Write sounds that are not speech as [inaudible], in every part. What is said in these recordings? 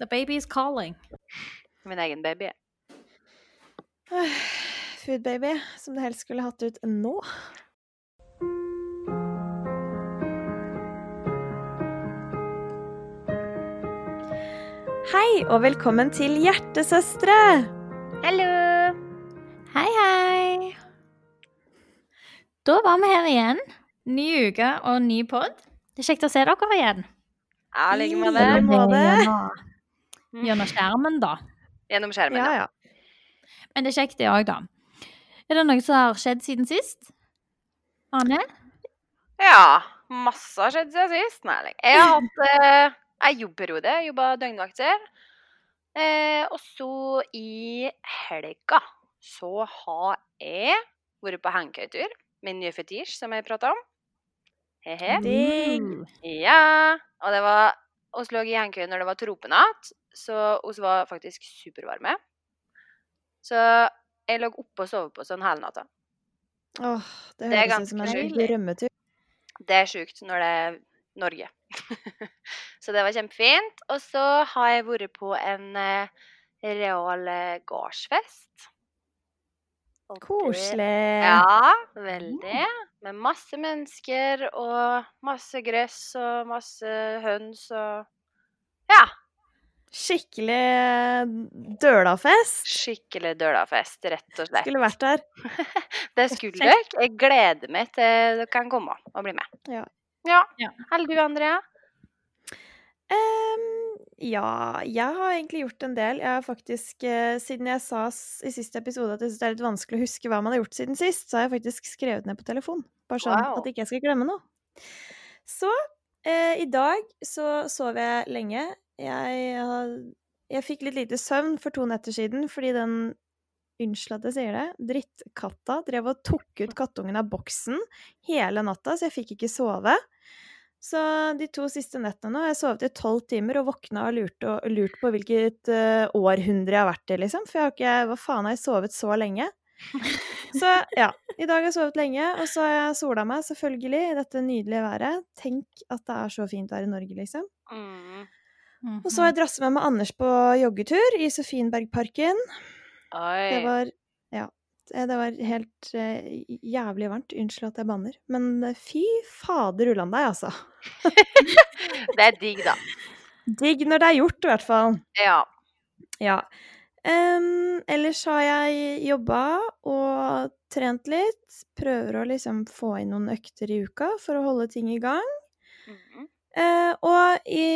The baby is calling. Min egen baby. [sighs] Food baby, som det helst skulle hatt ut nå. Hei, og velkommen til Hjertesøstre! Hallo! Hei, hei. Da var vi her igjen. Ny uke og ny pod. Det er kjekt å se dere igjen. Ja, like I måte. Måte. Gjennom- skjermen, da. Gjennom skjermen, Ja, ja. Men det er kjekt, det òg, da. Er det noe som har skjedd siden sist? Ane? Ja, masse har skjedd siden sist. Nei, jeg har hatt eh, jo det. Jobba døgnvakter. Eh, og så i helga så har jeg vært på hengekøyetur. Min nye fetisj, som jeg prata om. He-he. Mm. Ja. Og det var oss lå i hengekøye når det var tropenatt, så vi var faktisk supervarme. Så jeg lå oppe og sov på sånn hele natta. Åh, det høres ut som en drømmetur. Det er sjukt når det er Norge. [laughs] så det var kjempefint. Og så har jeg vært på en eh, real eh, det- Koselig. Ja, veldig. Med masse mennesker og masse gress og masse høns og Ja. Skikkelig dølafest. Skikkelig dølafest, rett og slett. Skulle vært der. [laughs] Det skulle dere. Jeg gleder meg til dere kan komme og bli med. Ja. Ja. Ja. Eller du, Andrea? Um, ja, jeg har egentlig gjort en del. Jeg har faktisk, uh, siden jeg sa i siste episode at jeg syns det er litt vanskelig å huske hva man har gjort siden sist, så har jeg faktisk skrevet ned på telefon. Bare sånn Wow. at ikke jeg skal glemme noe. Så uh, i dag så sov jeg lenge. Jeg, jeg fikk litt lite søvn for to netter siden fordi den Unnskyld at jeg sier det. Drittkatta drev og tok ut kattungen av boksen hele natta, så jeg fikk ikke sove. Så de to siste nettene nå har jeg sovet i tolv timer og våkna og lurt, og, lurt på hvilket uh, århundre jeg har vært i, liksom. For jeg har ikke Hva faen har jeg sovet så lenge? [laughs] Så ja. I dag har jeg sovet lenge, og så har jeg sola meg, selvfølgelig, i dette nydelige været. Tenk at det er så fint her i Norge, liksom. Mm. Mhm. Og så har jeg drassa med meg Anders på joggetur i Sofienbergparken. Oi. Det var Ja. eh, Det var helt uh, jævlig varmt. Unnskyld at jeg banner. Men eh, fy fader ullan deg, altså. [laughs] Det er digg, da. Digg når det er gjort, i hvert fall. Ja. Ja. Um, ellers har jeg jobba og trent litt. Prøver å liksom få inn noen økter i uka for å holde ting i gang. Mhm. Eh, og i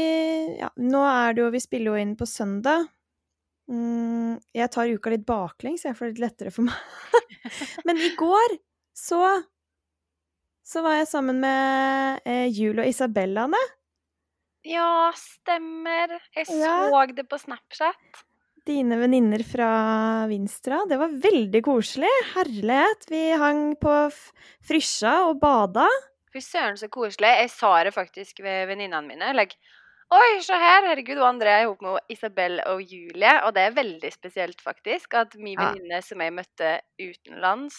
Ja, nå er det jo Vi spiller jo inn på søndag. Mm, jeg tar uka litt baklengs, jeg, for det litt lettere for meg. [laughs] Men i går så Så var jeg sammen med eh, Jul og Isabellaene. Ja, stemmer. Jeg Ja. så det på Snapchat. Dine venninner fra Vinstra. Det var veldig koselig. Herlighet. Vi hang på Frysja og bada. Fy søren, så koselig. Jeg sa det faktisk ved venninnene mine. Like, Oi, se her! Herregud, og André er sammen med Isabel og Julie. Og det er veldig spesielt, faktisk, at min Ja. venninne som jeg møtte utenlands,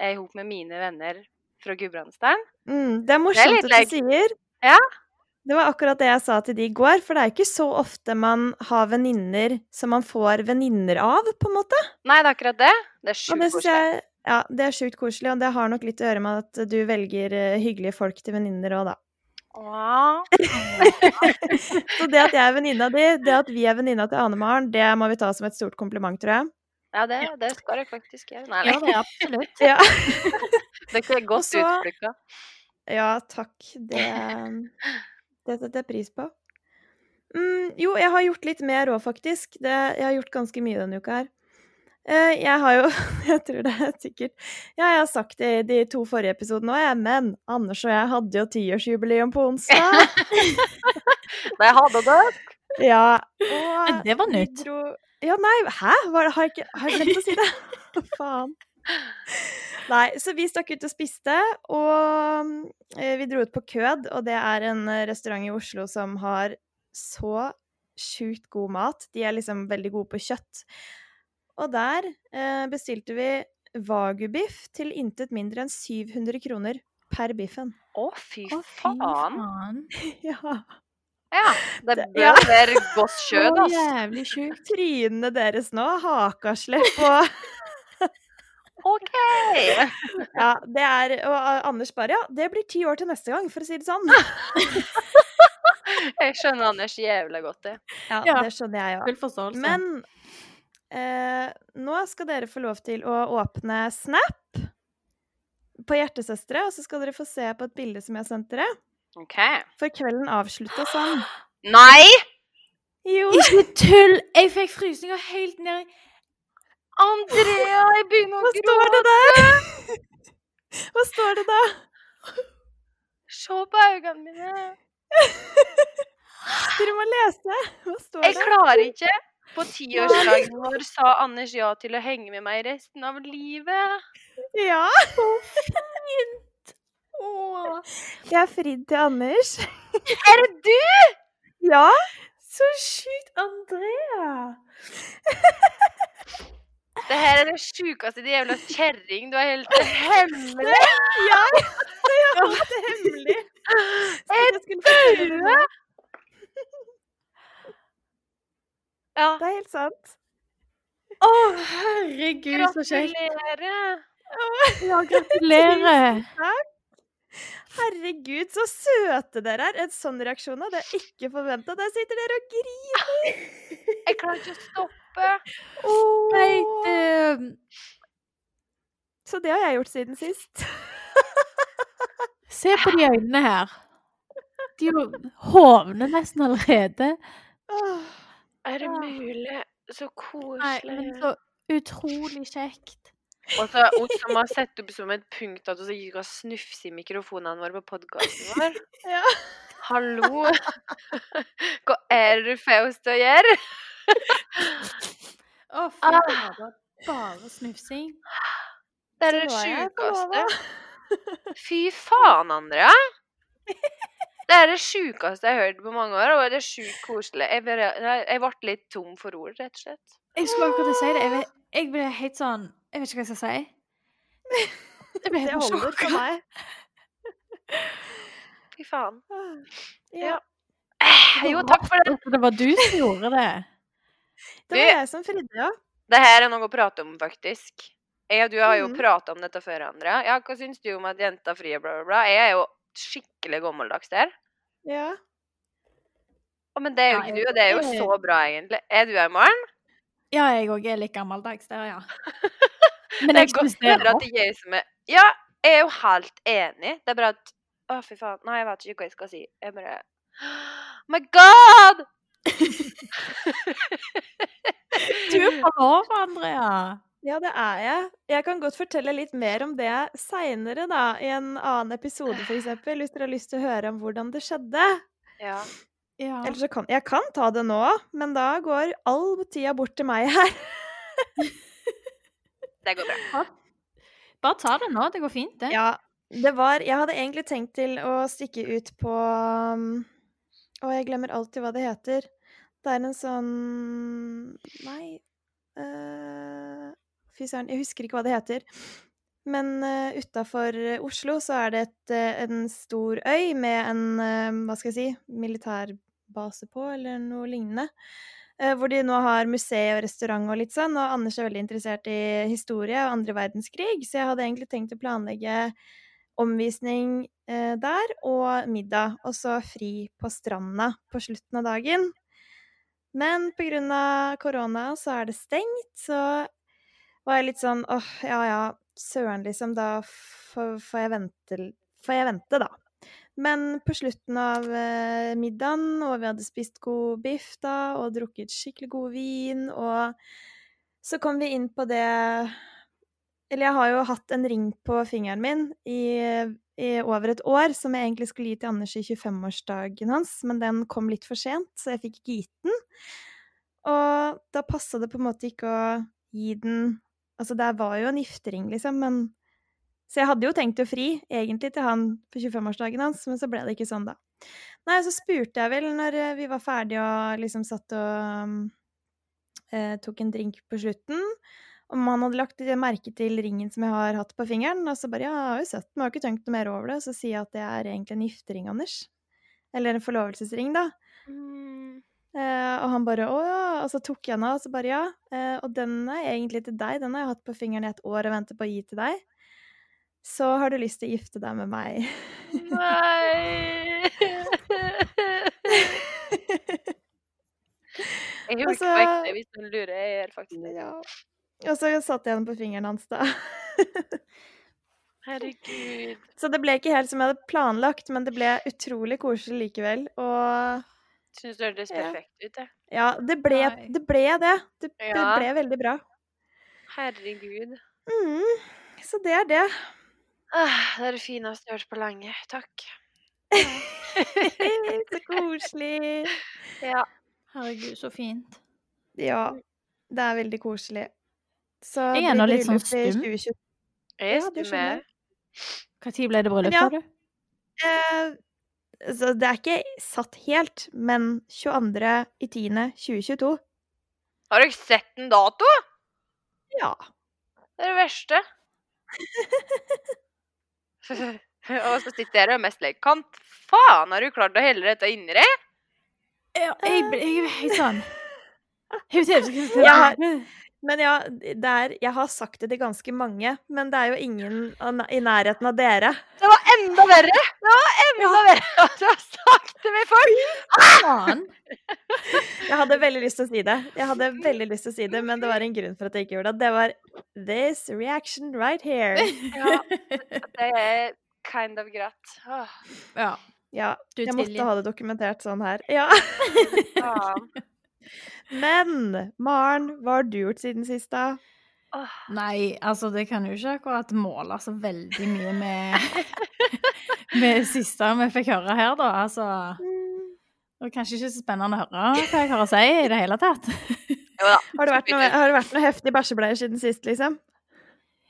er sammen med mine venner fra Gudbrandsdalen. Mm, det er morsomt litt at like- du sier. Ja. Det var akkurat det jeg sa til de i går, for det er ikke så ofte man har venninner som man får venninner av, på en måte. Nei, det er akkurat det. Det er sjukt koselig. Ja, det er sjukt koselig, og det har nok litt å gjøre med at du velger eh, hyggelige folk til venninner òg, da. Åh. [laughs] Så det at jeg er venninna di, det at vi er venninna til Ane Maren, det må vi ta som et stort kompliment, tror jeg. Ja, det, det skal jeg faktisk gjøre. Nei, Ja, det er absolutt. Ja, [laughs] Dere er godt utplukka. ja takk. Det, det setter jeg pris på. Mm, jo, jeg har gjort litt mer òg, faktisk. Det, jeg har gjort ganske mye denne uka her. Eh, jeg har jo [laughs] Jeg tror det er sikkert Ja, jeg har sagt det i de to forrige episodene òg, jeg, men Anders og jeg hadde jo tiårsjubileum på onsdag. [laughs] Det hadde dere. [laughs] Ja, og Det var nytt. dro Ja, nei, hæ? Var det, har, jeg ikke, har jeg glemt å si det? Faen? Nei, så vi stakk ut og spiste, og eh, vi dro ut på Kød, og det er en restaurant i Oslo som har så sjukt god mat. De er liksom veldig gode på kjøtt. Og der eh, bestilte vi Wagyu-biff til intet mindre enn 700 kroner per biffen. Å, fy Å, fy faen. faen. [laughs] Ja. Ja, det bør ja. være godt kjøtt, Så ass. jævlig sjukt. Trynene deres nå, hakaslepp og [laughs] OK! [laughs] Ja, det er Og uh, Anders bare Ja, det blir ti år til neste gang, for å si det sånn. Jeg skjønner Anders jævla godt, det. Ja, Ja. det skjønner jeg òg. Full. Men eh, nå skal dere få lov til å åpne Snap på Hjertesøstre, og så skal dere få se på et bilde som jeg har sendt dere. Okay. For kvelden avslutta sånn. [gasps] Nei! Jo, Ikke tull! Jeg fikk frysninger helt ned i Andrea, jeg begynner hva å står det der? [laughs] Hva står det da? Se på øynene mine. [laughs] Dere må lese. Hva står Jeg det? klarer ikke. På tiårsdagen vår sa Anders ja til å henge med meg resten av livet. Ja. Åh. Jeg er fridd til Anders. [laughs] Er det du? Ja. Så sjukt, Andrea! Det her er det sjukeste din jævla kjerring. Du er helt hemmelig. Ja, jeg holdt det hemmelig. [laughs] Så jeg skulle fortelle det nå. Ja. Det er helt sant. Å, herregud, så kjekt. Gratulerer. Ja, gratulerer. Takk. Herregud, så søte dere er. En sånn reaksjon hadde jeg ikke forventa. Der sitter dere og griner. [laughs] Jeg klarer ikke å stoppe. Nei, eh, Så det har jeg gjort siden sist. se på de øynene her. De er jo hovne nesten allerede. Åh, Er det mulig? Så koselig. Nei, men så utrolig kjekt. Og så hun som har sett opp som et punkt at hun gikk og snufse i mikrofonene våre på podkasten vår. [laughs] Ja. Hallo! Hva er det du får oss til å gjøre? Å, fy Ah. fader. Bare snufsing. Det er det sjukeste. [laughs] Fy faen, Andrea! Det er det sjukeste jeg har hørt på mange år, og det er sjukt koselig. Jeg, ble, jeg ble litt tom for ord, rett og slett. Jeg skulle akkurat si det. Jeg, ble- jeg ble helt sånn Jeg vet ikke hva jeg skal si. Jeg ble [laughs] helt sjokka. meg. Fy faen. Ja. Jo, takk for det. Det var du som gjorde det. [laughs] Det var jeg som fridde, ja. Det her er noe å prate om, faktisk. Jeg og du har jo mm. prata om dette før, Andrea. Ja, hva syns du om at jenta frir, bla, bla, bla? Jeg er jo skikkelig gammeldags der. ja. Oh, men det er jo ikke du, og det er jo så bra, egentlig. Er du her, i morgen? Ja, jeg òg er litt gammeldags der, ja. [laughs] Men jeg syns det at jeg som er Ja, jeg er jo helt enig. Det er bare at Å, fy faen. Nei, jeg vet ikke hva jeg skal si. Jeg bare Oh my god! [laughs] Du er forlova, Andrea. Ja, det er jeg. Jeg kan godt fortelle litt mer om det seinere, da. I en annen episode, f.eks. Hvis dere har lyst til å høre om hvordan det skjedde. Ja. Ja. Eller så kan Jeg kan ta det nå, men da går all tida bort til meg her. [laughs] Det går bra. Bare ta det nå. Det går fint, det. Ja, det var Jeg hadde egentlig tenkt til å stikke ut på um, Å, jeg glemmer alltid hva det heter. Det er en sånn Nei eh, Fy søren, jeg husker ikke hva det heter. Men uh, utafor Oslo så er det et, eh, en stor øy med en eh, Hva skal jeg si militærbase på, eller noe lignende. Eh, hvor de nå har museum og restaurant og litt sånn. Og Anders er veldig interessert i historie og andre verdenskrig, så jeg hadde egentlig tenkt å planlegge omvisning eh, der og middag, og så fri på stranda på slutten av dagen. Men av korona så er det stengt, så var jeg litt sånn åh, ja ja, søren liksom, da får, jeg vente Får jeg vente, da. Men på slutten av eh, middagen, og vi hadde spist god biff da, og drukket skikkelig god vin, og så kom vi inn på det Eller jeg har jo hatt en ring på fingeren min i, i over et år, som jeg egentlig skulle gi til Anders i 25-årsdagen hans, men den kom litt for sent, så jeg fikk ikke gitt den. Og da passa det på en måte ikke å gi den Altså, det var jo en giftering, liksom, men Så jeg hadde jo tenkt å fri, egentlig, til han på 25-årsdagen hans, men så ble det ikke sånn, da. Nei, så spurte jeg vel når eh, vi var ferdige og liksom satt og um, eh, tok en drink på slutten, om han hadde lagt merke til ringen som jeg har hatt på fingeren. Og så bare ja, jeg har jo sett den, har ikke tenkt noe mer over det. Så sier jeg at det er egentlig en giftering, Anders. Eller en forlovelsesring, da. Mm. Eh, og han bare 'Å ja', og så tok jeg den av, og så bare 'ja'. Eh, og den er egentlig til deg, den har jeg hatt på fingeren i et år og venter på å gi til deg. Så har du lyst til å gifte deg med meg? Nei Jeg [laughs] husker Altså- ikke det, hvis du lurer. Jeg gjør faktisk det. ja. Og så satte jeg den på fingeren hans, da. Herregud. [laughs] Så det ble ikke helt som jeg hadde planlagt, men det ble utrolig koselig likevel. Og Syns det hørtes Ja. perfekt ut, jeg. ja, det ble det. Ble det. Det, det ble veldig bra. Herregud. Mm, så det er det. Ah, det er det fineste jeg har hørt på lenge. Takk. [laughs] så koselig. [laughs] Ja. Herregud, så fint. Ja, det er veldig koselig. Så Jeg er nå litt sånn stum. 2020. Jeg er stum, jeg. Når ble det bryllup, Ja. sa du? Eh, så det er ikke satt helt, men 22. i 10. 2022. Har du ikke sett en dato? Ja. Det er det verste. [laughs] og så sitter jeg og er mest like Kan faen har du klart å helle dette inni deg? Ja, jeg jeg er helt sånn Jeg vet ikke Jeg har- Men ja, det er, jeg har sagt det til ganske mange, men det er jo ingen i nærheten av dere. Det var enda verre! Det var enda verre [laughs] at du har sagt det med folk! faen. Jeg hadde veldig lyst til å si det, Jeg hadde veldig lyst til å si det, men det var en grunn for at jeg ikke gjorde det. Det var this reaction right here. [laughs] Ja, det er kind of greit. Oh. Ja. Ja, Du jeg måtte ha det dokumentert sånn her. Ja. faen. [laughs] Men Maren, hva har du gjort siden sist, da? Nei, altså det kan jo ikke akkurat måle så veldig mye med [laughs] med det siste vi fikk høre her, da. Altså Det var kanskje ikke så spennende å høre hva jeg har å si i det hele tatt. [laughs] Jo da. Har det vært noe, har det vært noe heftig bæsjebleier siden sist, liksom?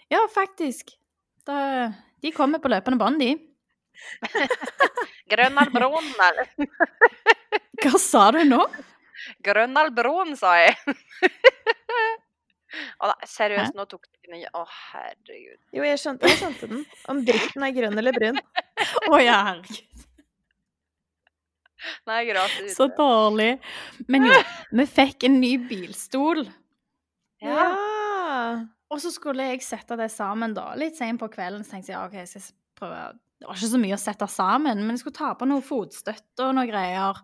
Ja, faktisk. Da, de kommer på løpende bånd, de. [laughs] Grønnalbron, eller? Hva sa du nå? Grønnalbron, sa jeg. [laughs] Å nei, seriøst, nå tok du den Å, herregud. Jo, jeg skjønte, jeg skjønte den. Om dritten er grønn eller brun. [laughs] Å ja, herregud. Nei, gratis. Så dårlig. Men jo, vi fikk en ny bilstol. Ja. Og så skulle jeg sette det sammen da, litt sent på kvelden. Så tenkte jeg ja, ok, jeg skal prøve Det var ikke så mye å sette sammen, men jeg skulle ta på noe fotstøtte og noe greier.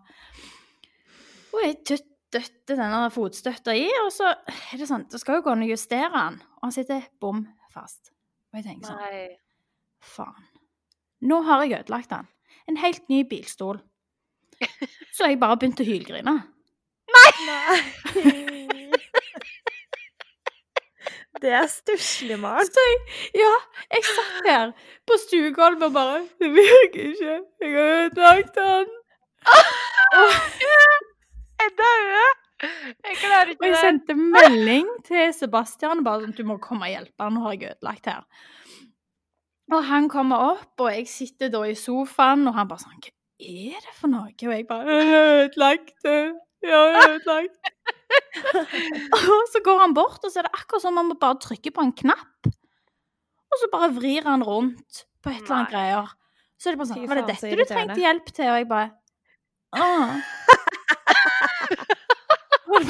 Og jeg døtter denne fotstøtta i, og så er det sånn Det skal jo gå an å justere den, og han sitter bom fast. Og jeg tenker sånn Nei. Faen. Nå har jeg ødelagt den. En helt ny bilstol. [laughs] Så jeg bare begynte å hylgrine. Nei. [laughs] Det er stusslig, Maren. Ja, jeg satt her på stuegulvet og bare Det virker ikke. Jeg har ødelagt den. Jeg dauer! Klarer Og jeg sendte melding til Sebastian bare sånn du må komme og hjelpe nå har jeg ødelagt her. Og han kommer opp, og jeg sitter da i sofaen, og han bare sånn Hva er det for noe? Og jeg bare «Jeg har ødelagt har ødelagt [laughs] Og så går han bort, og så er det akkurat som om han bare trykker på en knapp. Og så bare vrir han rundt på et eller annet greier. Så er det bare sånn Var det dette du trengte hjelp til? Og jeg bare Åh.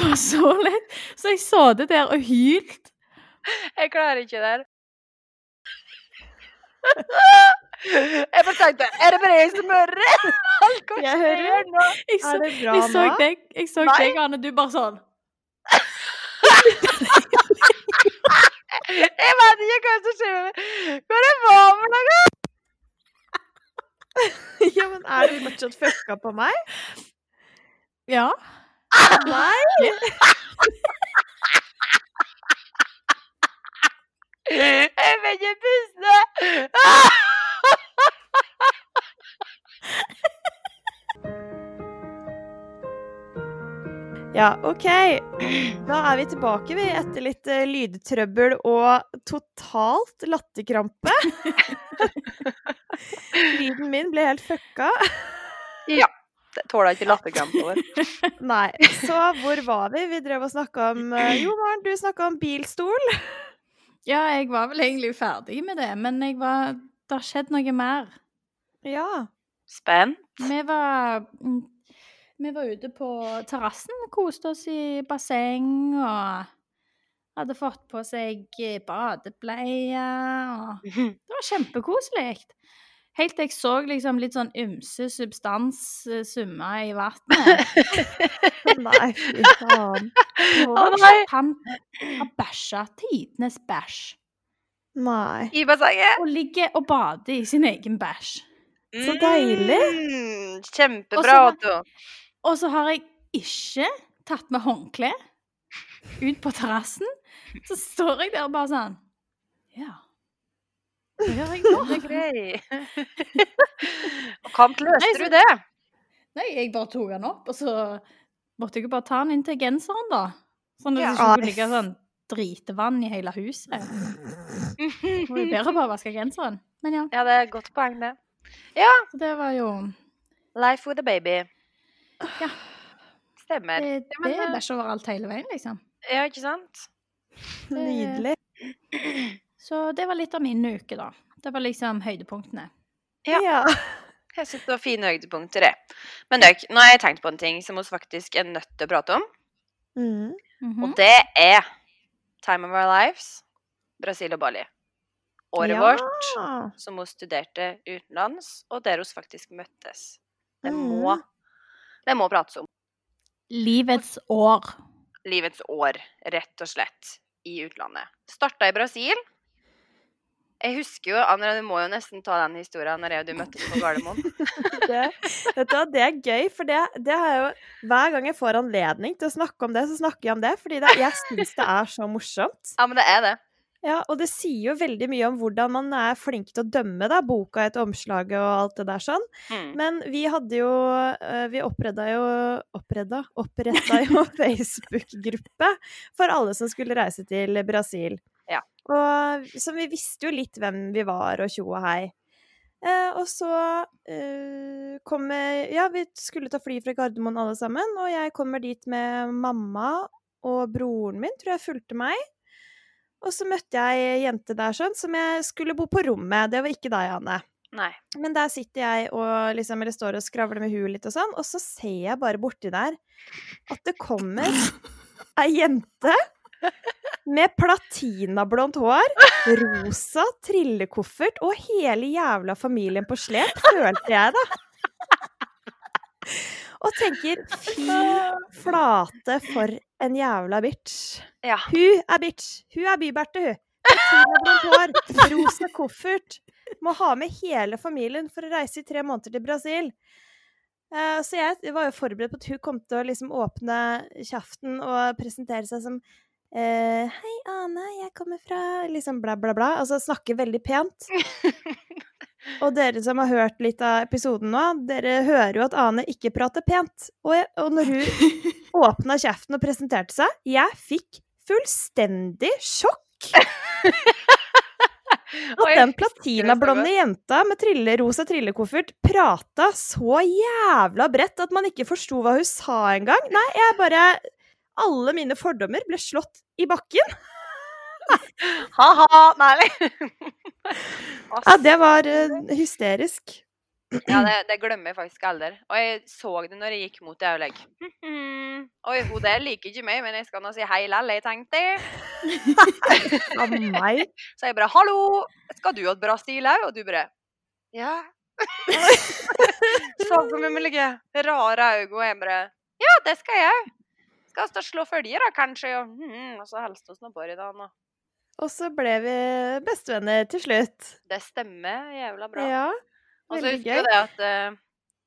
Var [laughs] så lett. Så jeg så det der og hylt. Jeg klarer ikke det her. [laughs] Jeg bare tenkte Er det bare jeg som hører? Hva Jeg hører skjer nå? Jeg så, Er det bra jeg så nå? deg, jeg så Nei. deg, Anne, du bare sånn [laughs] Jeg vet ikke hva som skjer med meg. Hva det var for noe? Ja, men er du fortsatt fucka på meg? Ja. Nei? Jeg vil ikke puste! Ja, OK. Da er vi tilbake, vi, etter litt uh, lydtrøbbel og totalt latterkrampe. [laughs] Lyden min ble helt fucka. Det tåler ikke latterkrampe over. [laughs] Nei. Så hvor var vi? Vi drev og snakka om eh, Jo, Maren, du snakka om bilstol. [laughs] ja, jeg var vel egentlig ferdig med det, men jeg var Det har skjedd noe mer. Ja. Spent? Vi var mm, Vi var ute på terrassen, koste oss i basseng og hadde fått på seg badebleie og [laughs] Det var kjempekoselig. Helt til jeg så liksom litt sånn ymse substans summe i vannet. [laughs] Nei, fy faen. Å, nei. Han har bæsja tidenes bæsj. Nei. I bassenget. Og ligger og bader i sin egen bæsj. Så deilig. Mm, kjempebra, Otto. Og så har jeg ikke tatt med håndkle ut på terrassen. Så står jeg der bare sånn Ja. Jeg [laughs] er grei. [laughs] Og Kant løste du det? Nei, jeg bare tok den opp, og så måtte jeg jo bare ta den inn til genseren, da. Sånn at Ja. det ikke skulle ligge sånn dritevann i hele huset. Det var jo bedre bare å vaske genseren. Men ja, Ja, det er et godt poeng, det. så det var jo Life with a baby. Ja. Stemmer. Det, det, det er eh, bæsj overalt hele veien, liksom. Ja, ikke sant? Nydelig. Så det var litt av min uke, da. Det var liksom høydepunktene. Ja. Ja. [laughs] Jeg synes det var fine høydepunkter, det. Men dere, nå har jeg tenkt på en ting som vi faktisk er nødt til å prate om. Mm. Mhm. Og det er Time of Our Lives, Brasil og Bali. Året Ja. vårt som vi studerte utenlands, og der vi faktisk møttes. Det må, Mm. det må prates om. Livets år. Livets år, rett og slett, i utlandet. Starta i Brasil. Jeg husker jo, Anna, du må jo nesten ta den historien når jeg og du møttes på Gardermoen. [laughs] Det, vet du det er gøy, for det, det har jeg jo Hver gang jeg får anledning til å snakke om det, så snakker jeg om det. Fordi det, jeg syns det er så morsomt. Ja, men det er det. Ja, og det sier jo veldig mye om hvordan man er flink til å dømme da, boka etter omslaget og alt det der sånn. Mm. Men vi hadde jo øh, Vi oppretta jo Oppretta? Oppretta jo [laughs] Facebook-gruppe for alle som skulle reise til Brasil. Ja. Og så vi visste jo litt hvem vi var, og tjo og hei. Eh, og så eh, kommer Ja, vi skulle ta fly fra Gardermoen alle sammen, og jeg kommer dit med mamma og broren min, tror jeg fulgte meg. Og så møtte jeg ei jente der sånn, som jeg skulle bo på rommet. Det var ikke deg, Anne. Nei. Men der sitter jeg og liksom, eller står og skravler med huet litt og sånn, og så ser jeg bare borti der at det kommer [laughs] ei jente med platinablondt hår, rosa trillekoffert og hele jævla familien på slep, følte jeg da. Og tenker fy flate for en jævla bitch. Ja. Hun er bitch. Hun er byberte, hun. Platinablondt hår, rosa koffert. Må ha med hele familien for å reise i tre måneder til Brasil. Eh, så jeg var jo forberedt på at hun kom til å liksom åpne kjeften og presentere seg som eh, Hei, Ane, jeg kommer fra liksom bla, bla, bla. Altså snakke veldig pent. Og [laughs] dere som har hørt litt av episoden nå, dere hører jo at Ane ikke prater pent. Og, jeg, og når hun [laughs] åpna kjeften og presenterte seg, jeg fikk fullstendig sjokk. [laughs] At den platinablonde jenta med trille, rosa trillekoffert prata så jævla bredt at man ikke forsto hva hun sa engang. Nei, jeg bare Alle mine fordommer ble slått i bakken. [laughs] Ha-ha! Nei. [laughs] Ja, det var eh, hysterisk. Ja, [clears throat] det, det glemmer jeg faktisk aldri. Og jeg så det når jeg gikk mot det. òg. like, «Mhm. [laughs] Oi, hun der liker ikke meg, men jeg skal nå si hei lell, jeg tenkte. Av meg. Så jeg bare 'hallo, skal du ha et bra stil òg?' Og du bare 'ja'. så på meg med like rare øyne, og jeg bare 'ja, det skal jeg'. Skal vi slå følge, da, kanskje? Og, mm, og så hilste vi nå på i dag. Og så ble vi bestevenner til slutt. Det stemmer jævla bra. Ja. Og så husker jeg det at uh,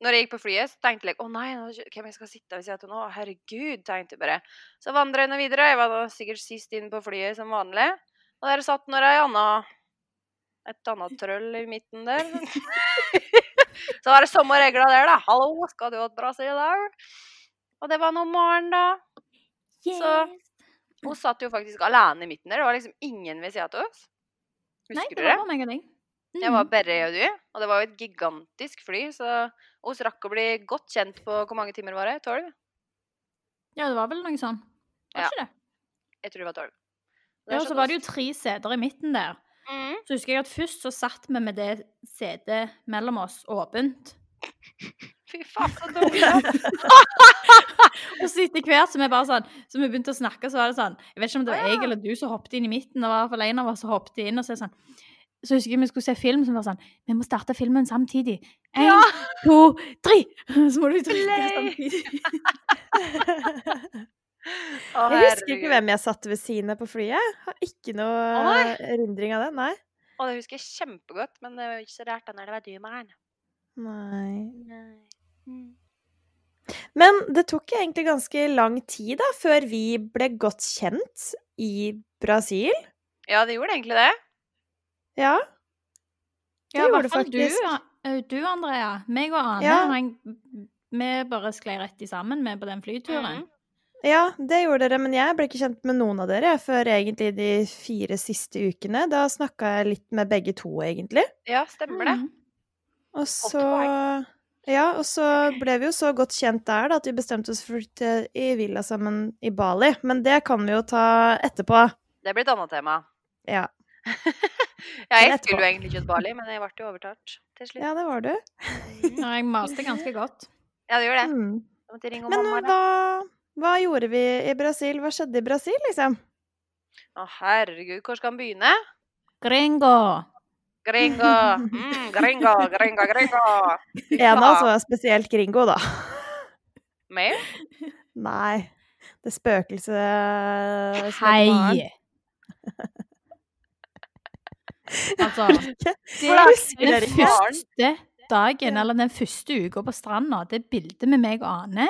når jeg gikk på flyet, så tenkte jeg å nei, nå, hvem jeg skal sitte ved siden av nå? Herregud, tenkte jeg bare. Så vandra jeg nå videre. Jeg var da sikkert sist inn på flyet som vanlig. Og der satt nå ei anna et annet trøll i midten der. [laughs] så var det samme regler der, da. 'Hallo, skal du ha et bra sted i dag?' Og det var nå morgen, da. Så- Hun satt jo faktisk alene i midten der. Det var liksom ingen ved siden av oss. Nei, det det? var meg og deg. Det var Mhm. bare jeg og du, og det var jo et gigantisk fly, så oss rakk å bli godt kjent på hvor mange timer var det? Tolv? Ja, det var vel noe sånn. Var Ja. ikke det? Jeg tror det var tolv. Ja, og så var det jo tre seter i midten der. mm. Så husker jeg at først så satt vi med det setet mellom oss åpent. Fy faen, så dumt. [laughs] Og så etter hvert som vi bare sånn, så vi begynte å snakke, så var det sånn Jeg vet ikke om det var jeg eller du som hoppet inn i midten. Det var i hvert fall en av oss som hoppet inn. Og så, sånn, så husker jeg vi skulle se film som var sånn Vi må starte filmen samtidig. Én, Ja. to, tre! [laughs] Så må du trykke samtidig. Å, Jeg husker ikke hvem jeg satt ved siden av på flyet. Har ikke noe nei. erindring av det. Nei. Og det husker jeg kjempegodt, men det var ikke så rart da når det var du, Maren. nei. Mm. Men det tok egentlig ganske lang tid da, før vi ble godt kjent i Brasil. Ja, det gjorde egentlig det. Ja. Ja, gjorde det faktisk. du, du, Andrea. Meg og Ane, Ja. han, vi bare sklei rett i sammen med på den flyturen. Mm. Ja, det gjorde dere, men jeg ble ikke kjent med noen av dere før egentlig de fire siste ukene. Da snakka jeg litt med begge to, egentlig. Ja, stemmer det. Mm. Og så Ja, og så ble vi jo så godt kjent der da, at vi bestemte oss for å flytte i villa sammen i Bali. Men det kan vi jo ta etterpå. Det blir et annet tema. Ja, ja, [laughs] jeg skulle jo egentlig ikke til Bali, men jeg ble jo overtalt til slutt. ja det var du. Ja, jeg maste ganske godt. Ja, du gjorde det. Mm. Jeg måtte ringe Men mamma. da. hva, hva gjorde vi i Brasil? Hva skjedde i Brasil, liksom? Å, herregud, hvor skal han begynne? Gringo! Gringo! Mm, gringo, gringo, gringo! [laughs] En av oss var spesielt gringo, da. Meg? [laughs] Nei. Det spøkelset. Hei! [laughs] Altså, den første dagen, eller den første uka på stranda, det bildet med meg og Ane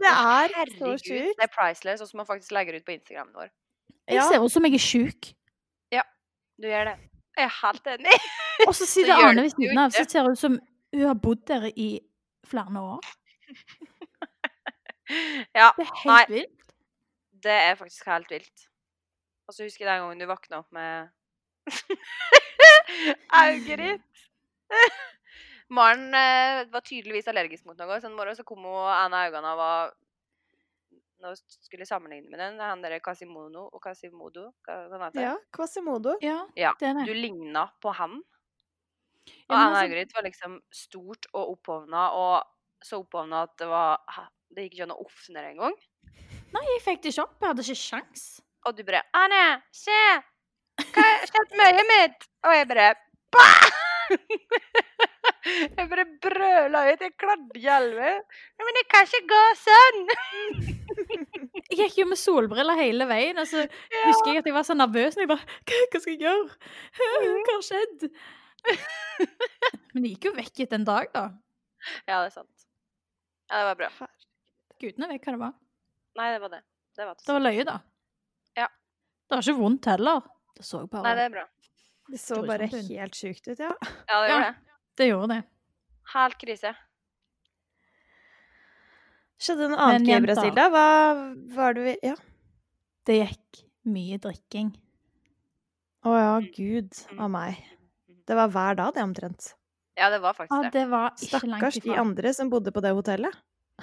Det er så sjukt. det er priceless, og som man faktisk legger ut på Instagramen vår. Jeg Ja. ser ut som jeg er sjuk. Du gjør det. Jeg er helt enig. Og så [laughs] sitter Arne, ved siden av, så ser hun ut som hun har bodd der i flere år. [laughs] Ja, Det er helt Nei. vilt. det er faktisk helt vilt. Og så husker jeg den gangen du våkna opp med [laughs] ditt. Maren eh, var tydeligvis allergisk mot noe, så en morgen så kom hun en av øynene og var Nå skulle jeg sammenligne med den. Han derre Casimono og Casimodo. Ja, Quasimodo. Ja, Ja, det er Du ligna på han. Og Ja, øyet ditt var liksom stort og opphovna, og så opphovna at det var Det gikk ikke an å åpne det engang. Nei, jeg fikk det ikke opp. Jeg hadde ikke sjans. Og du bare 'Anne, se! Hva har skjedd med øyet mitt?' Og jeg bare bah! [laughs] Jeg bare brøla ut. Jeg kladde i hjelme. Men det kan ikke gå sånn! [laughs] Jeg gikk jo med solbriller hele veien, og så Ja. husker jeg at jeg var så nervøs. Og jeg bare Hva, skal jeg gjøre? Hva har skjedd? Men det gikk jo vekk etter en dag, da. ja, det er sant. Ja, det var bra. Gudene vet hva det var. Nei, det var det. Det var, Det var løye, da. Ja. Det var ikke vondt heller. Det så bare Nei, det er bra. Det så bare helt sjukt ut, ja. Ja, det Ja. gjorde det. Det gjorde det. Helt krise. Skjedde noe annet i Brasil, da? Hva var det vi Ja. Det gikk mye drikking. Å ja, Mm. gud Mm. av meg. Det var hver dag, det, omtrent. Ja, det var faktisk Ja, det. det var ikke Stakkars de andre som bodde på det hotellet.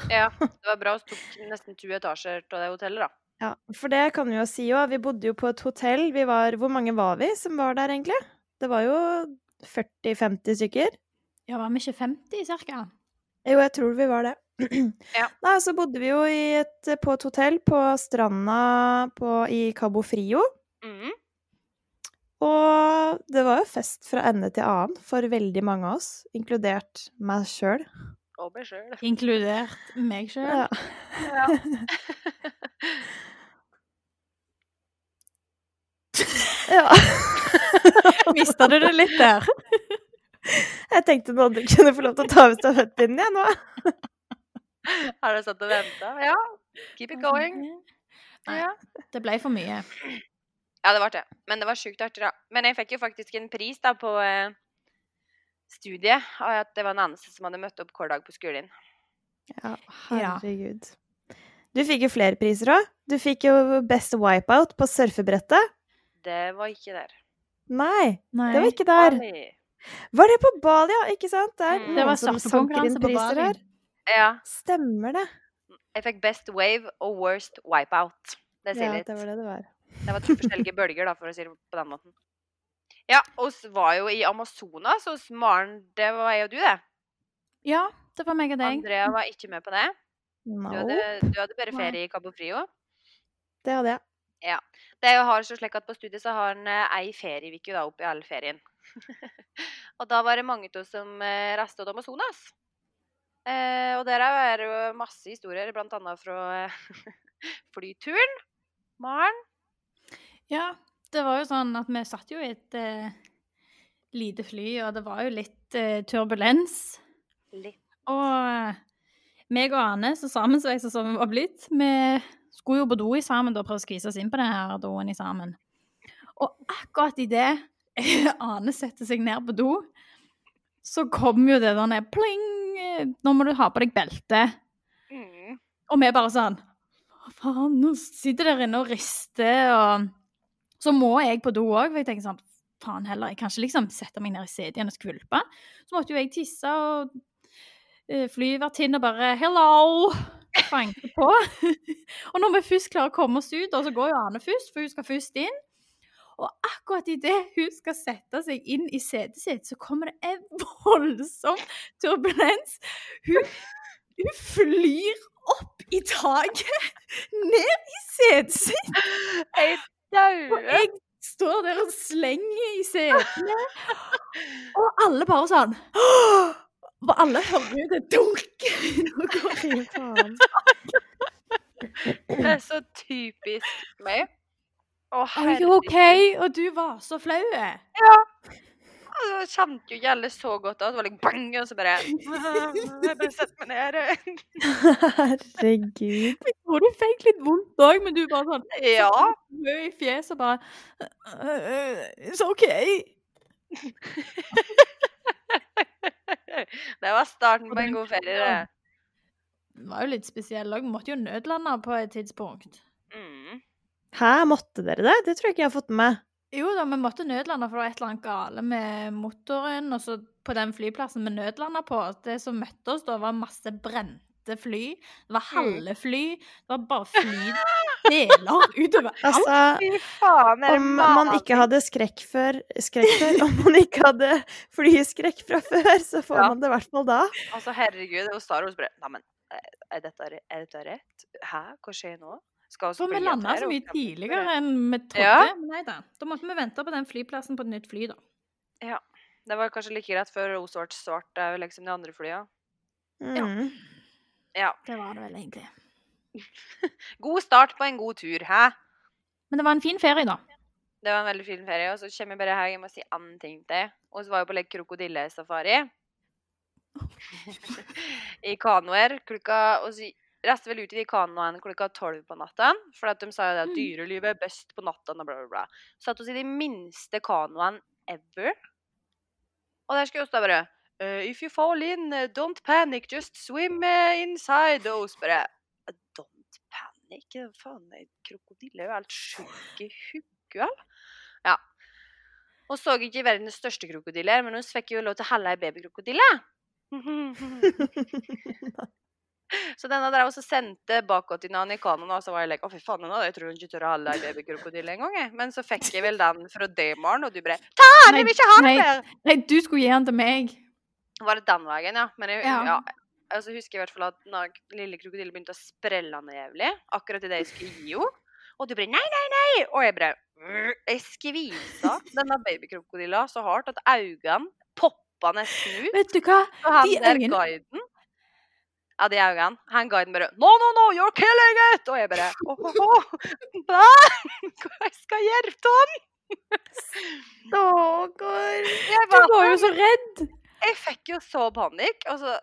Ja, [laughs] det var bra. Vi tok nesten to etasjer av det hotellet, da. Ja, for det kan vi jo si òg. Vi bodde jo på et hotell. Vi var Hvor mange var vi som var der, egentlig? Det var jo 40-50 stykker. Ja, var vi ikke 50 cirka? Jo, jeg tror vi var det. Ja. [clears throat] Nei, så bodde vi jo i et, på et hotell på stranda på, i Cabo Frio. Mm. Og det var jo fest fra ende til annen for veldig mange av oss, inkludert meg sjøl. Og meg sjøl. Inkludert meg sjøl. Ja. Ja. [laughs] [laughs] ja. [laughs] Mista du det litt der? Jeg tenkte noen andre kunne få lov til å ta ut stafettpinnen, jeg nå. Har du satt og venta? Ja. Keep it going. Nei. Ja. Det ble for mye. ja, det ble det. Men det var sjukt artig, da. Men jeg fikk jo faktisk en pris da på eh, studiet. Og at det var en eneste som hadde møtt opp hver dag på skolen. Ja, herregud. Du fikk jo flere priser òg. Du fikk jo Best Wipeout på surfebrettet. Det var ikke der. Nei, Nei. det var ikke der. Bali. Var det på Bali, ja? Ikke sant? Det er Mm. noen Det var som sanker inn på priser Bali. her. Ja. Stemmer det. Jeg fikk best wave og worst wipeout. Det sier Ja, litt. det var det det var. Det var to forskjellige [laughs] bølger, da, for å si det på den måten. Ja, oss var jo i Amazonas hos Maren. Det var jeg og du, det. Ja, det var meg og deg. Andrea var ikke med på det. Du hadde, du hadde bare Nei. ferie i Cabo Frio. det hadde jeg. Ja. Det jeg har så slik at På studiet så har en eh, ei ferieuke oppi all ferien. [laughs] og da var det mange av oss som eh, reiste til Amazonas. Eh, og der er det jo masse historier, annet fra eh, [laughs] flyturen. Maren. Ja, det var jo sånn at vi satt jo i et eh, lite fly, og det var jo litt eh, turbulens. Litt. Og eh, meg og Ane, så sammensveisa som vi var blitt, vi skulle jo på do i sammen da, prøve å skvise oss inn på denne doen i sammen. Og akkurat idet [laughs] Ane setter seg ned på do, så kom jo det der ned pling! eh, Nå må du ha på deg belte. Mm. Og vi bare sånn Hva faen, nå sitter der inne og rister, og Så må jeg på do òg, for jeg tenker sånn Faen heller, jeg kan ikke liksom sette meg ned i setet igjen og skvulpe. Så måtte jo jeg tisse, og uh, og bare 'hello' banker på. [laughs] og når vi først klarer å komme oss ut, og så går jo Ane først, for hun skal først inn. Og akkurat idet hun skal sette seg inn i setet sitt, så kommer det en [laughs] voldsom turbulens. Hun, hun flyr opp i taket, ned i setet sitt. Jeg Og dauer. jeg står der og slenger i setene. Og alle bare sånn [gasps] Og alle hører jo det dunke når det går faen. Det er så typisk meg. Å, Are you OK? Og du var så flau. Jeg kjente jo Gjelle så godt da, så var det bang, og så bare Jeg bare setter meg ned. Herregud. Jeg tror du fikk litt vondt òg, men du bare sånn Ja. Rød i fjeset og bare «Øh, It's OK. [laughs] Det var starten på en god ferie, det. Det var jo litt spesiell òg. Måtte jo nødlande på et tidspunkt. Mm. Hæ, måtte dere det? Det tror jeg ikke jeg har fått med meg. Jo da, vi måtte nødlande, for det var et eller annet gale med motoren. Og så på den flyplassen vi nødlanda på, det som møtte oss da, var masse brente fly. Det var halve fly. Det var bare flydeler [laughs] utover alt. Altså, Fy faen, er om man ikke hadde skrekk før, skrekk før Om man ikke hadde flyskrekk fra før, så får Ja. man det i hvert fall da. Altså, herregud, og Star Wars bare Neimen, er dette, er dette rett? Hæ, hva skjer nå? Skal For vi landa så mye tidligere enn vi trodde. Ja. Nei da. Da måtte vi vente på den flyplassen på et nytt fly, da. Ja. Det var kanskje like greit før Os ble svart òg, liksom de andre flya. Mm. Ja. Det var det vel egentlig. [laughs] God start på en god tur, hæ? Men det var en fin ferie, da. Det var en veldig fin ferie. Og så kommer jeg bare her, jeg må si annen ting til. Og så var jeg på like krokodillesafari. [laughs] I kanoer klokka Og så reiste vel ut i de kanoene klokka tolv på natten. For de sa jo det at Mm. dyrelivet er best på natten og bla, bla, bla. Satt oss i de minste kanoene ever. Og der skulle vi da bare uh, If you fall in, eh, don't panic, just swim eh, inside. Og oss bare «Eh, Don't panic? Faen, krokodille er jo helt sjuk i vel? Ja. Og så ikke verdens største krokodiller, men vi fikk jo lov til å helle ei babykrokodille. [laughs] [laughs] så denne der også sendte bakåt til Nani Kanon, og så var jeg like, å fy faen, nå, jeg tror hun ikke tør å helle en babykrokodille engang. Men så fikk jeg vel den fra Damaren, og du bare Ta den, jeg vil ikke ha den Nei, mer! nei, du skulle gi den til meg. Var det den veien, ja? Men jeg, ja. Ja. altså, husker jeg i hvert fall at når lille krokodille begynte å sprelle noe jævlig, akkurat idet jeg skulle gi henne, og du bare nei, nei, nei! Og jeg bare. Jeg skvisa denne babykrokodilla så hardt at øynene poppa nesten ut. Vet du hva? De øynene- Ja, de øynene. Han guiden bare No, no, no, you're killing it! Og jeg bare Åh, åh, åh. Nei! Hva jeg skal gjøre Tom? Stakkar. Du var jo så redd. jeg fikk jo så panikk. Og så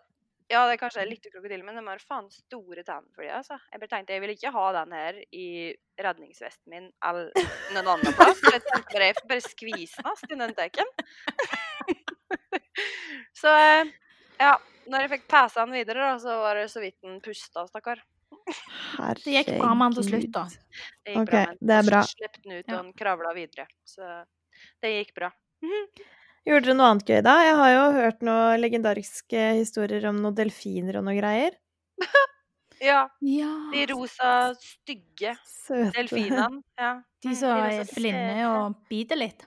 ja, det er kanskje litt krokodille, men de har faen store tenner for det. Altså. Jeg bare tenkte jeg vil ikke ha den her i redningsvesten min eller noen annen plass. Så jeg tenkte bare jeg får bare skvise den ast i den teken. [laughs] så eh, ja, når jeg fikk passa den videre, da, så var det så vidt den pusta, stakkar. Herregud. Det gikk bra med han til slutt, da. Det gikk okay, bra, men det er bra. Slipp den ut, Ja. og den kravla videre. Så det gikk bra. [laughs] Gjorde dere noe annet gøy da? Jeg har jo hørt noen legendariske historier om noen delfiner og noe greier. [laughs] Ja. Ja. De rosa, stygge Søte. delfinene. Ja. De som er blinde og biter litt.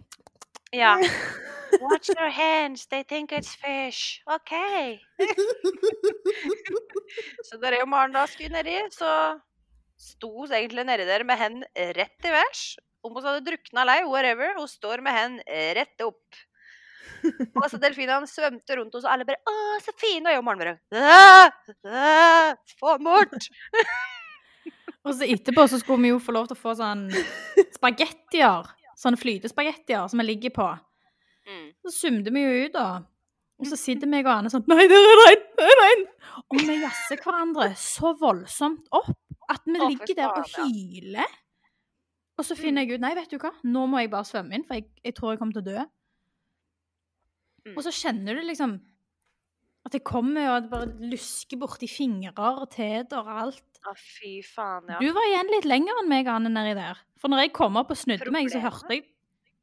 Ja. [laughs] Watch your hands, they think it's fish. OK. [laughs] så da og Maren da skulle nedi, så sto hun egentlig nedi der med hendene rett i værs. Om hun hadde drukna lei, whatever, hun står med hendene rett opp. Og så delfinene svømte rundt oss, og alle bare 'Å, så fine!' Og jeg og Maren bare «Æ, æ, Få dem bort! [laughs] Og så etterpå så skulle vi jo få lov til å få sånn [laughs] spagettier. Sånne flytespagettier som vi ligger på. Mm. Så sumte vi jo ut, da. Og så sitter [laughs] meg og Anne sånn Nei, der er regn! Der er regn! Og vi jazzer hverandre så voldsomt opp at vi Å, ligger der og hyler. Og så finner jeg ut Nei, vet du hva, nå må jeg bare svømme inn, for jeg, jeg tror jeg kommer til å dø. Mm. Og så kjenner du liksom at det kommer og det bare lusker borti fingrer og teder og alt. Å, fy faen, ja. Du var igjen litt lenger enn meg, Anne, nedi der. For når jeg kom opp og snudde meg, så hørte jeg,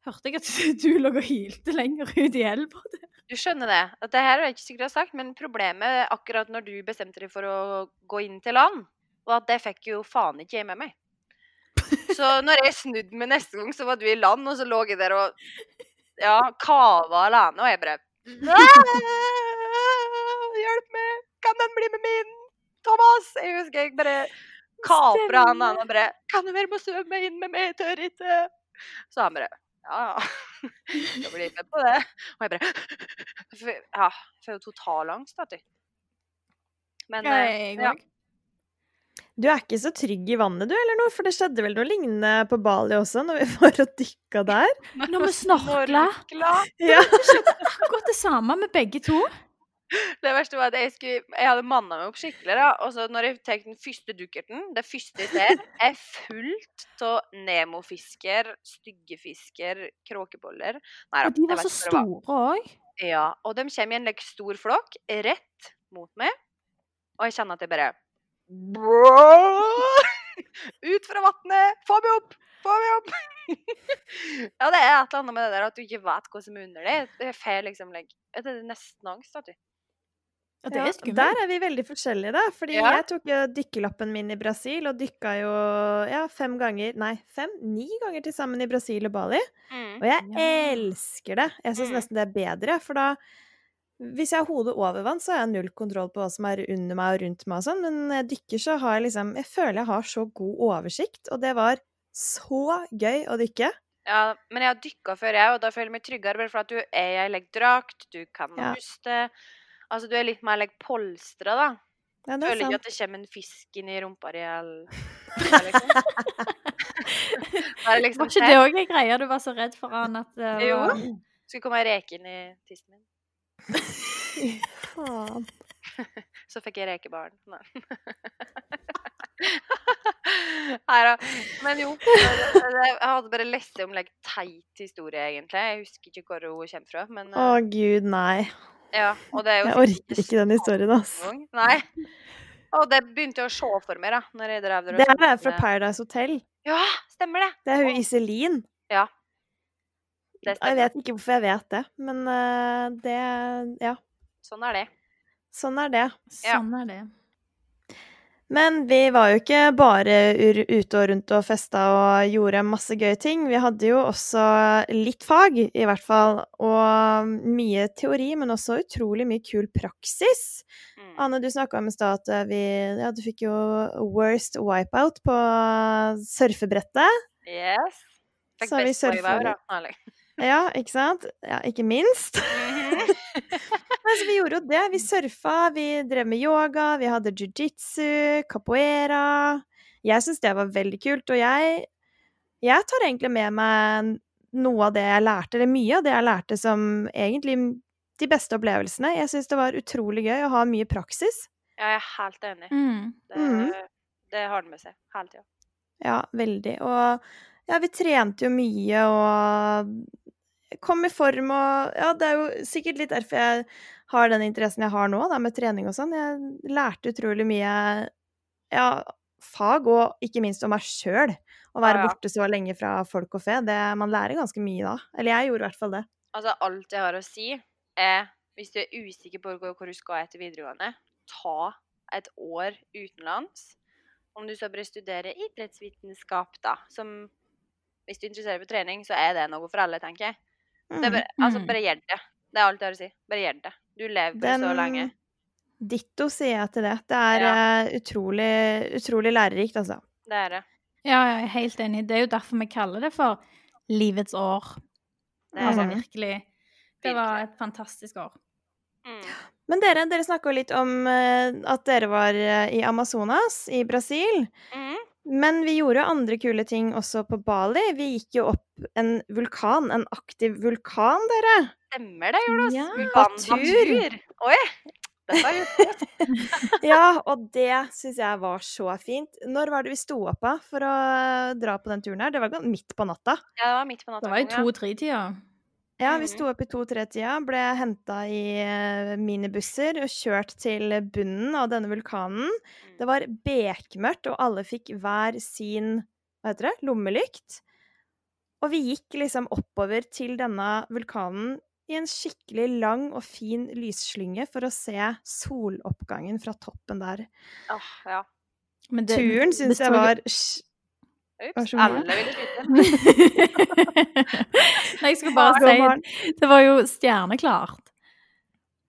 hørte jeg at [laughs] du lå og hylte lenger ut i elva. Du skjønner det. At det her er jeg ikke sikkert jeg har sagt, men problemet akkurat når du bestemte deg for å gå inn til land, var at det fikk jo faen ikke jeg med meg. [laughs] Så når jeg snudde meg neste gang, så var du i land, og så lå jeg der og ja, kava alene, og jeg bare Hjelp meg! Kan den bli med min? Thomas! Jeg husker jeg bare kapra han og og bare Kan du være med og svømme inn med meg? Jeg tør ikke. Så han bare Ja, ja. [laughs] Jeg blir med på det. Og jeg bare [laughs] Ja, får jo totalangst, vet du. Men Ja, eh, jeg ja. Du er ikke så trygg i vannet, du, eller noe? For det skjedde vel noe lignende på Bali også, når vi [laughs] var og dykka der? Når vi snorkla. Ja. Det skjedde Akkurat det samme med begge to. Det verste var at jeg, skulle, jeg hadde manna meg opp skikkelig. da, og så når jeg tar den første dukkerten, det første jeg ser, er fullt av nemofisker, styggefisker, kråkeboller Nei. Og de var så store òg. Ja, og de kommer i en like, stor flokk rett mot meg, og jeg kjenner at jeg bare [laughs] Ut fra vannet! Få meg opp! Få meg opp! [laughs] ja, det er et eller annet med det der at du ikke vet hva som er under deg. Det er feil, liksom. Like, det er nesten angst, vet du. Ja, det er skummelt. Der er vi veldig forskjellige, da. Fordi Ja. jeg tok jo dykkerlappen min i Brasil, og dykka jo ja, fem ganger Nei, fem? Ni ganger til sammen i Brasil og Bali. Og jeg Ja. elsker det. Jeg syns Mm. nesten det er bedre, for da hvis jeg har hodet over vann, så har jeg null kontroll på hva som er under meg og rundt meg og sånn, men når jeg dykker, så har jeg liksom Jeg føler jeg har så god oversikt, og det var så gøy å dykke. Ja, men jeg har dykka før, jeg, og da føler jeg meg tryggere, bare for at du er i ei du kan Ja. puste Altså, du er litt mer like, polstra, da. Ja, det er Føler ikke at det kommer en fisk inn i rumpa di, eller [laughs] liksom. [laughs] Liksom Var ikke det òg en greie du var så redd for, han, at det Jo. var Skulle komme ei reke inn i tissen min. Faen. [laughs] Så fikk jeg rekebarn. Nei. Nei da. Men jo. Jeg hadde bare lest om like, teit historie, egentlig. Jeg husker ikke hvor hun kommer fra. Men Å eh, gud, nei. Ja, og det er jo Jeg orker ikke den historien, ass. Nei. Og det begynte jeg å se for meg, da. Når jeg drev der Det er fra Paradise Hotel. Ja, stemmer det. Det er hun. Iselin. Det Jeg vet ikke hvorfor jeg vet det, men eh, det Ja, Sånn er det. sånn er det. Ja. Sånn er det. Men vi var jo ikke bare ute og rundt og festa og gjorde masse gøye ting. Vi hadde jo også litt fag, i hvert fall, og mye teori, men også utrolig mye kul praksis. Mm. Anne, du snakka om i stad at eh, vi Ja, du fikk jo worst wipeout på surfebrettet. Yes. Fikk Så best wipeout, da. Ja, ikke sant? Ja, ikke minst. Mhm. Så vi gjorde jo det. Vi surfa, vi drev med yoga, vi hadde jiu-jitsu, capoeira. Jeg syns det var veldig kult, og jeg, jeg tar egentlig med meg noe av det jeg lærte, eller mye av det jeg lærte som egentlig de beste opplevelsene. Jeg syns det var utrolig gøy å ha mye praksis. Ja, jeg er helt enig. Mm. Det, Mhm. det har det med seg hele tida. Ja, veldig. Og ja, vi trente jo mye og kom i form og Ja, det er jo sikkert litt derfor jeg har den interessen jeg har nå, da, med trening og sånn. Jeg lærte utrolig mye ja, fag, og ikke minst om meg sjøl. Å være Ja, ja. borte så lenge fra folk og fe. Det, man lærer ganske mye da. Eller jeg gjorde i hvert fall det. Altså, alt jeg har å si, er hvis du er usikker på hvor, du skal etter videregående, ta et år utenlands. Om du så bør studere idrettsvitenskap, da, som Hvis du er interessert på trening, så er det noe for alle, tenker jeg. Det er bare, altså, Mm. bare gjør det. Det er alt jeg har å si. Bare gjør det. Du lever bare så lenge. Ditto sier jeg til det. Det er ja. utrolig, utrolig lærerikt, altså. Det er det. Ja, jeg er helt enig. Det er jo derfor vi kaller det for livets år. det, er Altså det. virkelig. Det var et fantastisk år. Mm. Men dere, dere snakka litt om eh, at dere var eh, i Amazonas i Brasil. Mm. Men vi gjorde andre kule ting også på Bali. Vi gikk jo opp en vulkan, en aktiv vulkan, dere. Stemmer det, Jonas. Ja, Vulkan tur. natur. Oi! Dette jo gjort [laughs] [laughs] Ja, og det syns jeg var så fint. Når var det vi sto opp av for å dra på den turen her? Det var midt på natta. Ja, det var midt på natta. Det var i to-tre-tida. Ja, vi Mhm. sto opp i to-tre-tida, ble henta i eh, minibusser og kjørt til bunnen av denne vulkanen. Mm. Det var bekmørkt, og alle fikk hver sin hva heter det, lommelykt. Og vi gikk liksom oppover til denne vulkanen i en skikkelig lang og fin lysslynge for å se soloppgangen fra toppen der. Ah, ja. Men det- Turen syns jeg var Ups. Alle ville skyte. [laughs] Nei, jeg skulle bare ja, [laughs] si. Det var jo stjerneklart.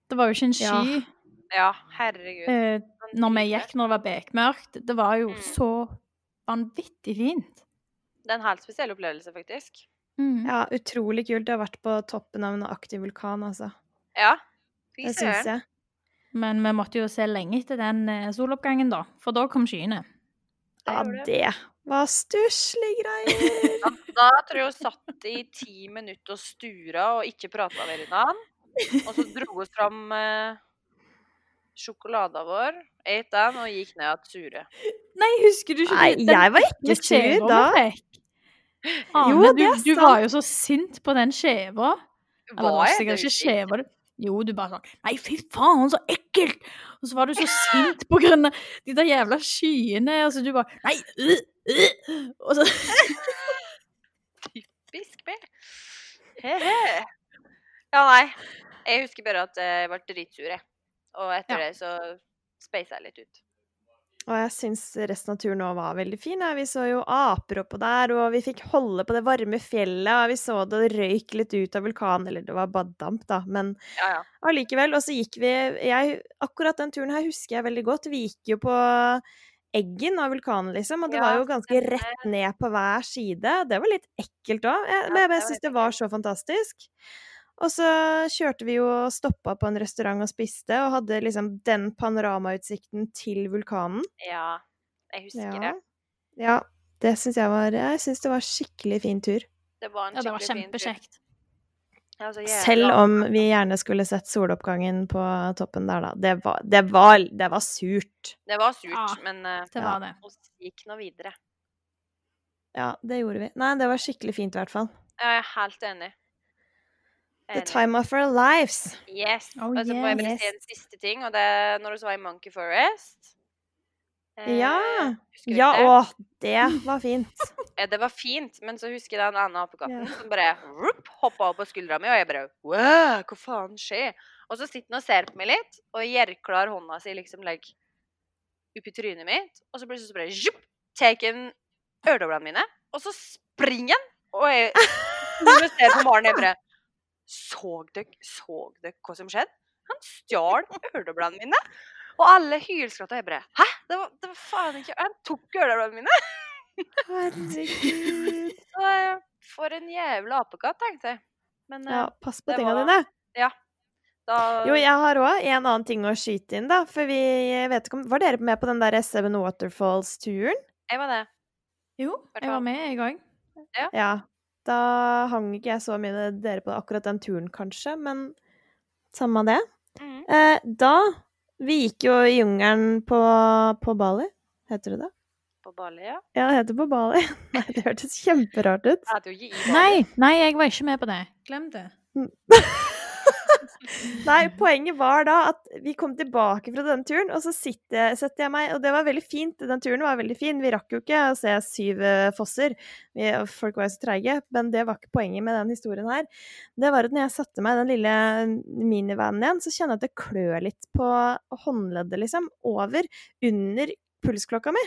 Det var jo ikke en sky Ja, herregud. eh, når vi gikk når det var bekmørkt. Det var jo Mm. så vanvittig fint. Det er en helt spesiell opplevelse, faktisk. Mm. Ja, utrolig kult. Jeg har vært på toppen av en aktiv vulkan, altså. Ja. Fy Det syns søren. jeg. Men vi måtte jo se lenge etter den eh, soloppgangen, da. For da kom skyene. Ja, det. Var stusslige greier. Da, da tror jeg hun satt i ti minutter og stura og ikke prata med hverandre. Og så dro hun fram eh, sjokoladen vår, et den og gikk ned igjen sure. Nei, husker du ikke Nei, den jeg var ikke sur da. Ane, Jo, du, du var jo så sint på den skjeva. Eller det var Var jeg sikkert det ikke ikke? skjeva. Jo, du bare sånn Nei, fy faen, så ekkelt! Og så var du så sint på grunn av de der jævla skyene. Og så du bare Nei! Øh, øh. Og så [laughs] Typisk meg. He-he. Ja, nei. Jeg husker bare at jeg ble dritsur, jeg. Og etter Ja. det så speisa jeg litt ut. Og jeg syns resten av turen òg var veldig fin. Vi så jo aper oppå der, og vi fikk holde på det varme fjellet, og vi så det røyk litt ut av vulkanen. Eller det var baddamp, da, men Ja, ja. Og så gikk vi jeg, Akkurat den turen her husker jeg veldig godt. Vi gikk jo på eggen av vulkanen, liksom, og det Ja, var jo ganske rett ned på hver side. Det var litt ekkelt òg, men jeg jeg syns det var så fantastisk. Og så kjørte vi jo og stoppa på en restaurant og spiste, og hadde liksom den panoramautsikten til vulkanen. ja. Jeg husker Ja. det. Ja, det syns jeg var Jeg syns det var skikkelig fin tur. Det var en Ja, det var skikkelig fin tur. kjempekjekt. Jeg var så jævla- Selv om vi gjerne skulle sett soloppgangen på toppen der, da. Det var, det var, det var surt. Det var surt, Ja, men uh, Det var det. vi gikk nå videre. Ja, det gjorde vi. Nei, det var skikkelig fint, i hvert fall. Jeg er helt enig. The time of our lives. Yes. Oh, og så må jeg bare yes. si en siste ting, og det er når vi var i Monkey Forest. Eh, Ja. Ja, det? å, det var fint. [laughs] Eh, Det var fint, men så husker jeg den ene apekatten Ja. som bare rup, hoppa opp på skuldra mi, og jeg bare Wow, hva faen skjer? Og så sitter han og ser på meg litt, og gjerklar hånda si liksom legger oppi trynet mitt, og så plutselig så bare zjup, tar han øredoblene mine, og så springer han, og jeg når jeg ser på Maren, jeg bare Så dere såg dere hva som skjedde? Han stjal [laughs] øredoblene mine. Og alle hylskratta. og bare Hæ? Det var, det var faen ikke Han tok øredoblene mine! Herregud. [laughs] Så, eh, For en jævla apekatt, tenkte jeg. Men eh, Ja, pass på tinga dine. dine. da Jo, jeg har òg en annen ting å skyte inn, da. For vi vet ikke om Var dere med på den der Seven Waterfalls-turen? Jeg var det. Jo, jeg var med, en gang. Ja. Ja. Da hang ikke jeg så mye med dere på akkurat den turen, kanskje, men samme det. Mm. Eh, da Vi gikk jo i jungelen på, på Bali. Heter det det? På Bali, ja. Ja, det heter på Bali. [laughs] Nei, det hørtes kjemperart ut. Jeg heter jo ikke i Bali. Nei, nei, jeg var ikke med på det. Glem det. [laughs] Nei, poenget var da at vi kom tilbake fra denne turen, og så sitter, setter jeg meg Og det var veldig fint. Den turen var veldig fin. Vi rakk jo ikke å se syv eh, fosser. Vi, folk var jo så treige. Men det var ikke poenget med den historien her. Det var at når jeg satte meg i den lille minivanen igjen, så kjenner jeg at det klør litt på håndleddet, liksom. Over. Under pulsklokka mi.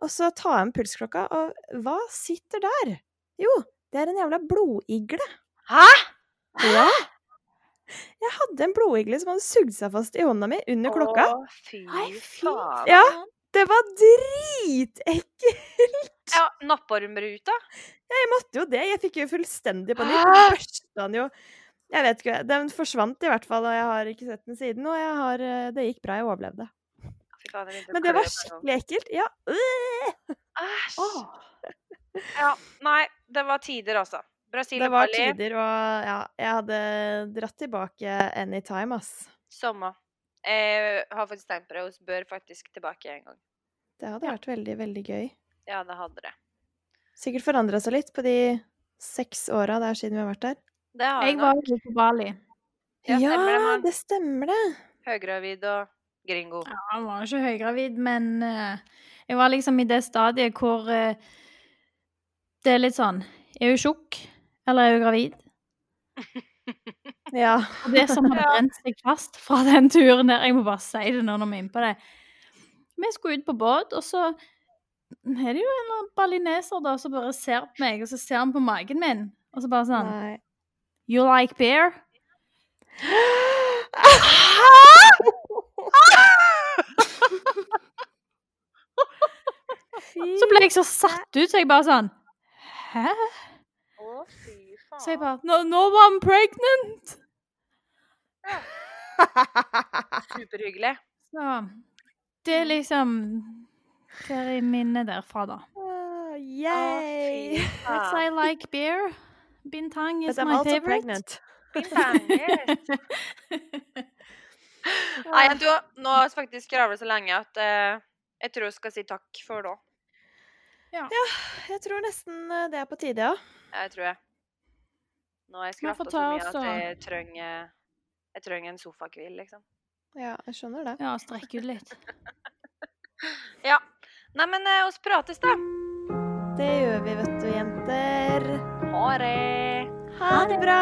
Og så tar jeg med pulsklokka, og hva sitter der? Jo, det er en jævla blodigle. Hæ?! Ja. Jeg hadde en blodigle som hadde sugd seg fast i hånda mi under klokka. Å, fy faen. Ja. Det var dritekkelt! Ja, Nappormruta? Jeg måtte jo det. Jeg fikk jo fullstendig panikk. Den jo Jeg vet ikke. Den forsvant i hvert fall, og jeg har ikke sett den siden. Og jeg har, eh, det gikk bra. Jeg overlevde. Men det var gang. skikkelig ekkelt. Ja. øh! Æsj. Ja, nei, det var tider, altså. Brasil Det var tider, og ja, jeg hadde dratt tilbake anytime, ass. sommer. Jeg har faktisk tegn på det, og bør faktisk tilbake en gang. Det hadde Ja. vært veldig, veldig gøy. Ja, det hadde det. Sikkert forandra seg litt på de seks åra det er siden vi har vært der. Det har Jeg nok. var på Bali. Ja, stemmer det, mann. det stemmer det. Høygravid og gringo. Ja, han var ikke høygravid, men uh, jeg var liksom i det stadiet hvor uh, det er litt sånn Jeg Er jo tjukk, eller er hun gravid? [laughs] Ja. Og det som har brent seg fast fra den turen der Jeg må bare si det nå når vi er inne på det. Vi skulle ut på båt, og så er det jo en balineser da, som bare ser på meg, og så ser han på magen min, og så bare sånn Nei. You like beer? [gasps] Så ble jeg så satt ut, så jeg bare sånn Hæ? Så jeg bare No, no I'm pregnant! [laughs] Superhyggelig. Så det er liksom minnet derfra, da. Ah, Yay! Oh, Yes, [laughs] I like beer. Bintang is But I'm my also favorite. pregnant. Bindanger. [laughs] Nei, du, nå har vi faktisk skravla så lenge at uh, jeg tror jeg skal si takk for nå. Jeg tror nesten eh, det er på tide, ja. Jeg tror jeg. Nå har jeg Man så mye at jeg trenger, jeg trenger en sofahvil, liksom. Ja, jeg skjønner det. Ja, strekke ut litt. [laughs] Ja. Nei, men eh, oss prates, da. Det gjør vi, vet du, jenter. Ha det. Ha det bra!